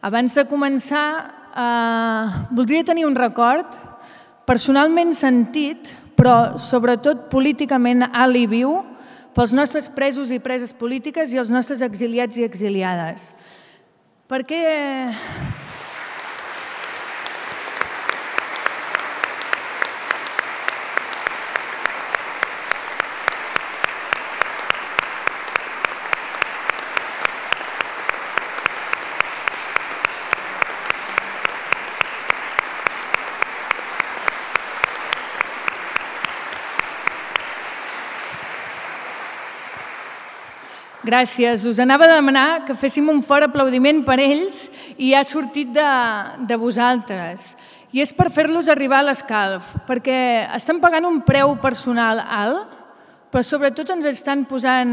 Abans de començar, eh, voldria tenir un record personalment sentit, però sobretot políticament alt i viu, pels nostres presos i preses polítiques i els nostres exiliats i exiliades. Perquè Gràcies. Us anava a demanar que féssim un fort aplaudiment per ells i ha sortit de, de vosaltres. I és per fer-los arribar a l'escalf, perquè estan pagant un preu personal alt, però sobretot ens estan posant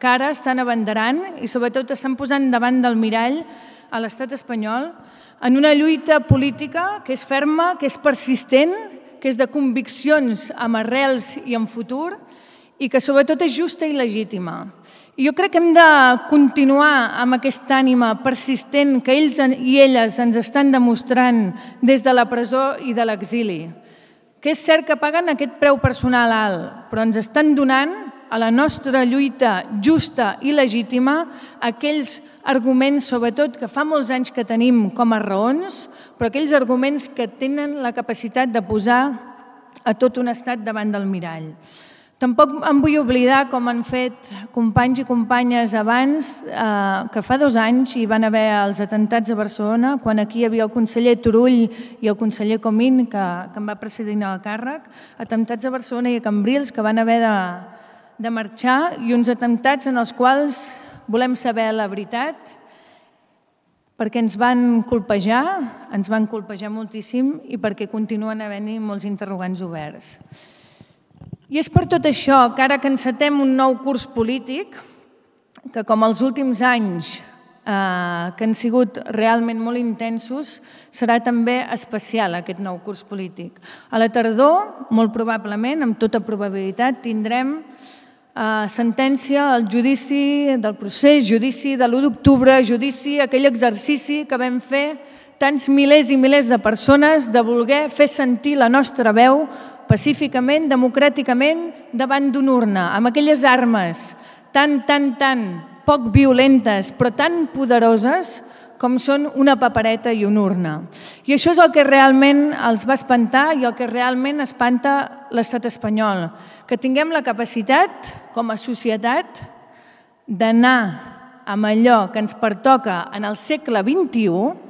cara, estan abanderant i sobretot estan posant davant del mirall a l'estat espanyol en una lluita política que és ferma, que és persistent, que és de conviccions amb arrels i en futur i que sobretot és justa i legítima. Jo crec que hem de continuar amb aquesta ànima persistent que ells i elles ens estan demostrant des de la presó i de l'exili. Que és cert que paguen aquest preu personal alt, però ens estan donant a la nostra lluita justa i legítima aquells arguments, sobretot, que fa molts anys que tenim com a raons, però aquells arguments que tenen la capacitat de posar a tot un estat davant del mirall. Tampoc em vull oblidar, com han fet companys i companyes abans, eh, que fa dos anys hi van haver els atentats a Barcelona, quan aquí hi havia el conseller Turull i el conseller Comín, que, que em va precedir al càrrec, atentats a Barcelona i a Cambrils, que van haver de, de marxar, i uns atentats en els quals volem saber la veritat, perquè ens van colpejar, ens van colpejar moltíssim i perquè continuen havent-hi molts interrogants oberts. I és per tot això que ara que encetem un nou curs polític, que com els últims anys eh, que han sigut realment molt intensos, serà també especial aquest nou curs polític. A la tardor, molt probablement, amb tota probabilitat, tindrem eh, sentència al judici del procés, judici de l'1 d'octubre, judici, aquell exercici que vam fer tants milers i milers de persones de voler fer sentir la nostra veu pacíficament, democràticament, davant d'una urna, amb aquelles armes tan, tan, tan poc violentes, però tan poderoses com són una papereta i una urna. I això és el que realment els va espantar i el que realment espanta l'estat espanyol, que tinguem la capacitat, com a societat, d'anar amb allò que ens pertoca en el segle XXI,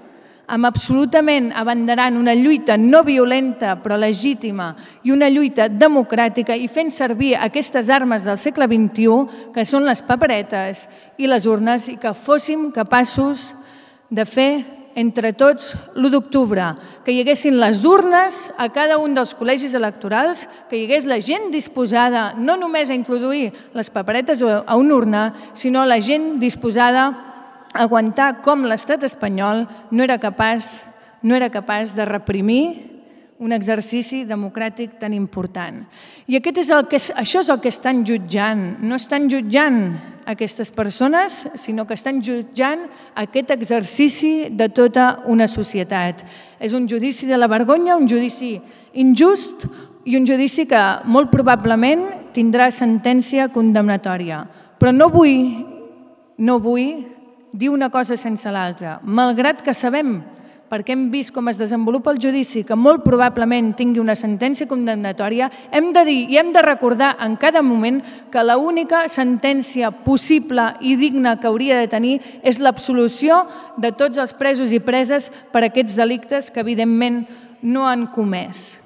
amb absolutament abanderant una lluita no violenta però legítima i una lluita democràtica i fent servir aquestes armes del segle XXI, que són les paperetes i les urnes, i que fóssim capaços de fer entre tots l'1 d'octubre, que hi haguessin les urnes a cada un dels col·legis electorals, que hi hagués la gent disposada no només a introduir les paperetes a una urna, sinó la gent disposada aguantar com l'estat espanyol no era capaç, no era capaç de reprimir un exercici democràtic tan important. I aquest és el que, això és el que estan jutjant. No estan jutjant aquestes persones, sinó que estan jutjant aquest exercici de tota una societat. És un judici de la vergonya, un judici injust i un judici que molt probablement tindrà sentència condemnatòria. Però no vull, no vull dir una cosa sense l'altra, malgrat que sabem perquè hem vist com es desenvolupa el judici, que molt probablement tingui una sentència condemnatòria, hem de dir i hem de recordar en cada moment que la única sentència possible i digna que hauria de tenir és l'absolució de tots els presos i preses per aquests delictes que evidentment no han comès.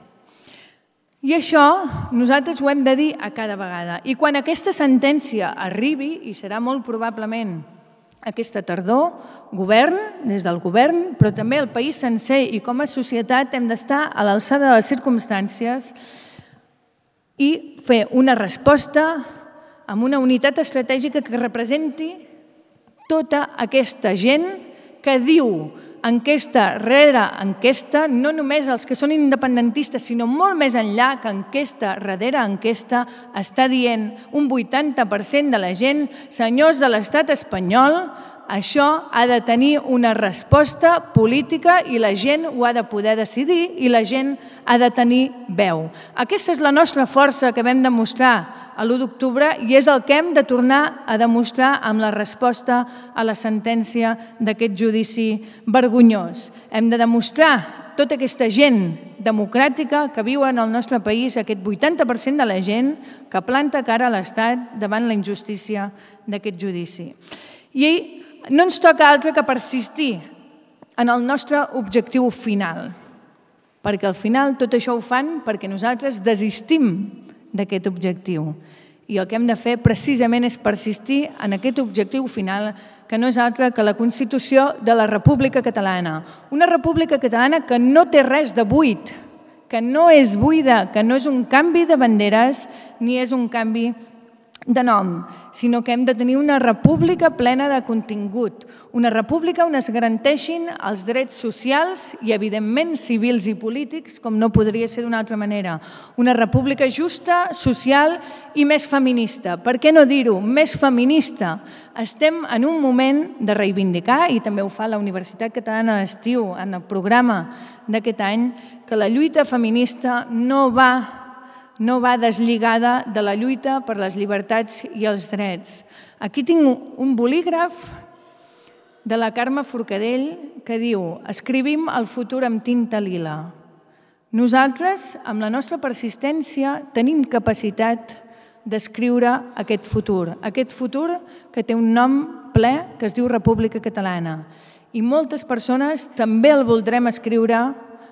I això nosaltres ho hem de dir a cada vegada. I quan aquesta sentència arribi, i serà molt probablement aquesta tardor, govern, des del govern, però també el país sencer i com a societat hem d'estar a l'alçada de les circumstàncies i fer una resposta amb una unitat estratègica que representi tota aquesta gent que diu enquesta rere enquesta, no només els que són independentistes, sinó molt més enllà que enquesta rere enquesta està dient un 80% de la gent, senyors de l'estat espanyol, això ha de tenir una resposta política i la gent ho ha de poder decidir i la gent ha de tenir veu. Aquesta és la nostra força que vam demostrar a l'1 d'octubre i és el que hem de tornar a demostrar amb la resposta a la sentència d'aquest judici vergonyós. Hem de demostrar tota aquesta gent democràtica que viu en el nostre país, aquest 80% de la gent que planta cara a l'Estat davant la injustícia d'aquest judici. I no ens toca altre que persistir en el nostre objectiu final, perquè al final tot això ho fan perquè nosaltres desistim d'aquest objectiu. I el que hem de fer precisament és persistir en aquest objectiu final que no és altre que la Constitució de la República Catalana. Una República Catalana que no té res de buit, que no és buida, que no és un canvi de banderes ni és un canvi de nom, sinó que hem de tenir una república plena de contingut, una república on es garanteixin els drets socials i, evidentment, civils i polítics, com no podria ser d'una altra manera. Una república justa, social i més feminista. Per què no dir-ho? Més feminista. Estem en un moment de reivindicar, i també ho fa la Universitat Catalana d'Estiu en el programa d'aquest any, que la lluita feminista no va no va deslligada de la lluita per les llibertats i els drets. Aquí tinc un bolígraf de la Carme Forcadell que diu «Escrivim el futur amb tinta lila». Nosaltres, amb la nostra persistència, tenim capacitat d'escriure aquest futur, aquest futur que té un nom ple que es diu República Catalana. I moltes persones també el voldrem escriure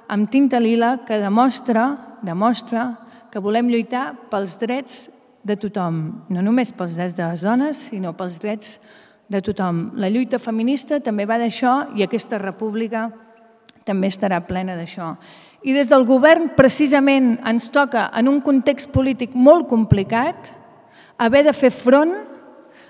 amb tinta lila que demostra, demostra que volem lluitar pels drets de tothom, no només pels drets de les dones, sinó pels drets de tothom. La lluita feminista també va d'això i aquesta república també estarà plena d'això. I des del govern, precisament, ens toca, en un context polític molt complicat, haver de fer front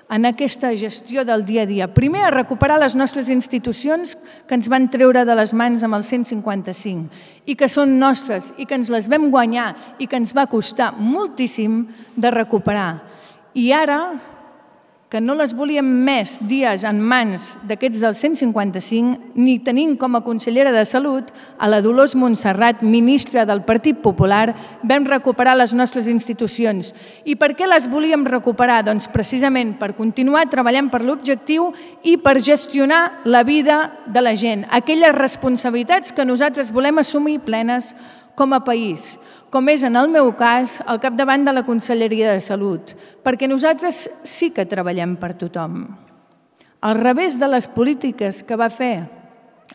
en aquesta gestió del dia a dia. Primer, a recuperar les nostres institucions que ens van treure de les mans amb el 155 i que són nostres i que ens les vam guanyar i que ens va costar moltíssim de recuperar. I ara que no les volíem més dies en mans d'aquests del 155, ni tenint com a consellera de Salut a la Dolors Montserrat, ministra del Partit Popular, vam recuperar les nostres institucions. I per què les volíem recuperar? Doncs precisament per continuar treballant per l'objectiu i per gestionar la vida de la gent, aquelles responsabilitats que nosaltres volem assumir plenes com a país com és en el meu cas al capdavant de la Conselleria de Salut, perquè nosaltres sí que treballem per tothom. Al revés de les polítiques que va fer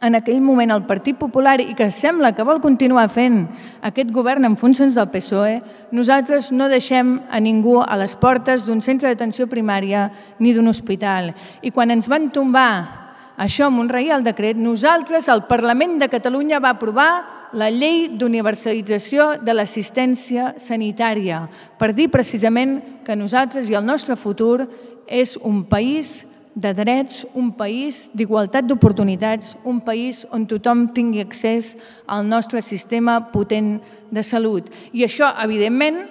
en aquell moment el Partit Popular i que sembla que vol continuar fent aquest govern en funcions del PSOE, nosaltres no deixem a ningú a les portes d'un centre d'atenció primària ni d'un hospital. I quan ens van tombar això amb un reial decret, nosaltres, el Parlament de Catalunya, va aprovar la llei d'universalització de l'assistència sanitària per dir precisament que nosaltres i el nostre futur és un país de drets, un país d'igualtat d'oportunitats, un país on tothom tingui accés al nostre sistema potent de salut. I això, evidentment,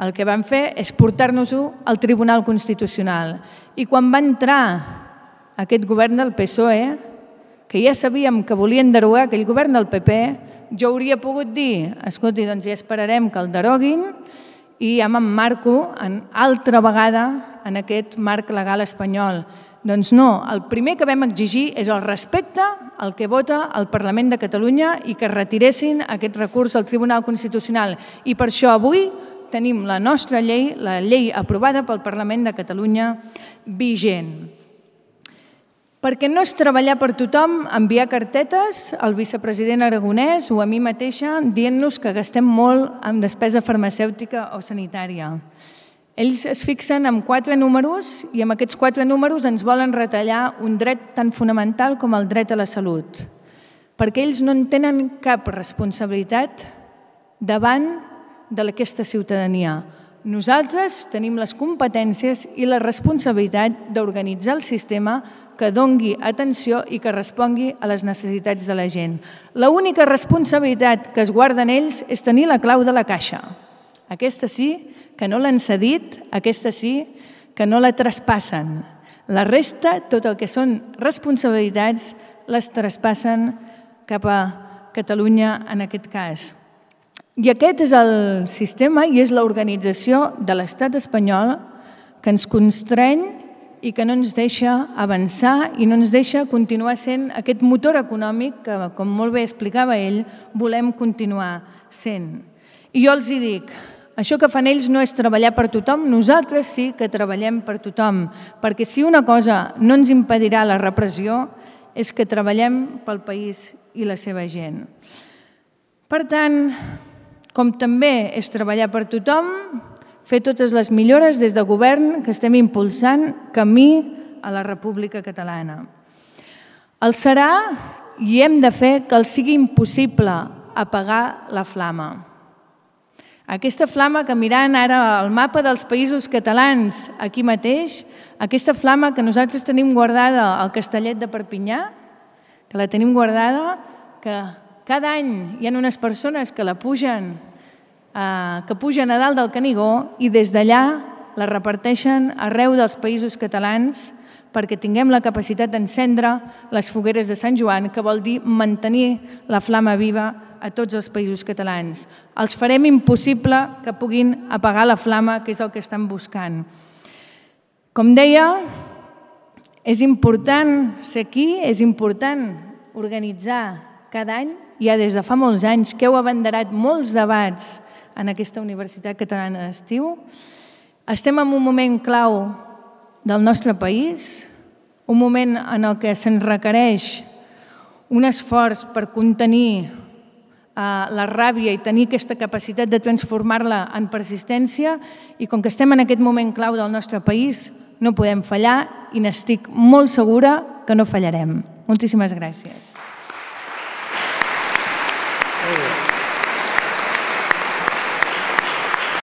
el que van fer és portar-nos-ho al Tribunal Constitucional. I quan va entrar aquest govern del PSOE, que ja sabíem que volien derogar aquell govern del PP, jo hauria pogut dir, escolti, doncs ja esperarem que el deroguin i ja m'emmarco en altra vegada en aquest marc legal espanyol. Doncs no, el primer que vam exigir és el respecte al que vota el Parlament de Catalunya i que retiressin aquest recurs al Tribunal Constitucional. I per això avui tenim la nostra llei, la llei aprovada pel Parlament de Catalunya, vigent. Perquè no és treballar per tothom enviar cartetes al vicepresident aragonès o a mi mateixa dient-nos que gastem molt en despesa farmacèutica o sanitària. Ells es fixen en quatre números i amb aquests quatre números ens volen retallar un dret tan fonamental com el dret a la salut. Perquè ells no en tenen cap responsabilitat davant d'aquesta ciutadania. Nosaltres tenim les competències i la responsabilitat d'organitzar el sistema que dongui atenció i que respongui a les necessitats de la gent. La única responsabilitat que es guarden ells és tenir la clau de la caixa. Aquesta sí que no l'han cedit, aquesta sí que no la traspassen. La resta, tot el que són responsabilitats, les traspassen cap a Catalunya en aquest cas. I aquest és el sistema i és l'organització de l'estat espanyol que ens constreny i que no ens deixa avançar i no ens deixa continuar sent aquest motor econòmic que, com molt bé explicava ell, volem continuar sent. I jo els hi dic, això que fan ells no és treballar per tothom, nosaltres sí que treballem per tothom, perquè si una cosa no ens impedirà la repressió és que treballem pel país i la seva gent. Per tant, com també és treballar per tothom, fer totes les millores des de govern que estem impulsant camí a la República Catalana. El serà i hem de fer que el sigui impossible apagar la flama. Aquesta flama que mirant ara el mapa dels països catalans aquí mateix, aquesta flama que nosaltres tenim guardada al Castellet de Perpinyà, que la tenim guardada, que cada any hi ha unes persones que la pugen eh, que pugen a dalt del Canigó i des d'allà la reparteixen arreu dels països catalans perquè tinguem la capacitat d'encendre les fogueres de Sant Joan, que vol dir mantenir la flama viva a tots els països catalans. Els farem impossible que puguin apagar la flama, que és el que estan buscant. Com deia, és important ser aquí, és important organitzar cada any, ja des de fa molts anys, que heu abanderat molts debats en aquesta Universitat Catalana d'Estiu. Estem en un moment clau del nostre país, un moment en el que se'n requereix un esforç per contenir eh, la ràbia i tenir aquesta capacitat de transformar-la en persistència i com que estem en aquest moment clau del nostre país, no podem fallar i n'estic molt segura que no fallarem. Moltíssimes gràcies.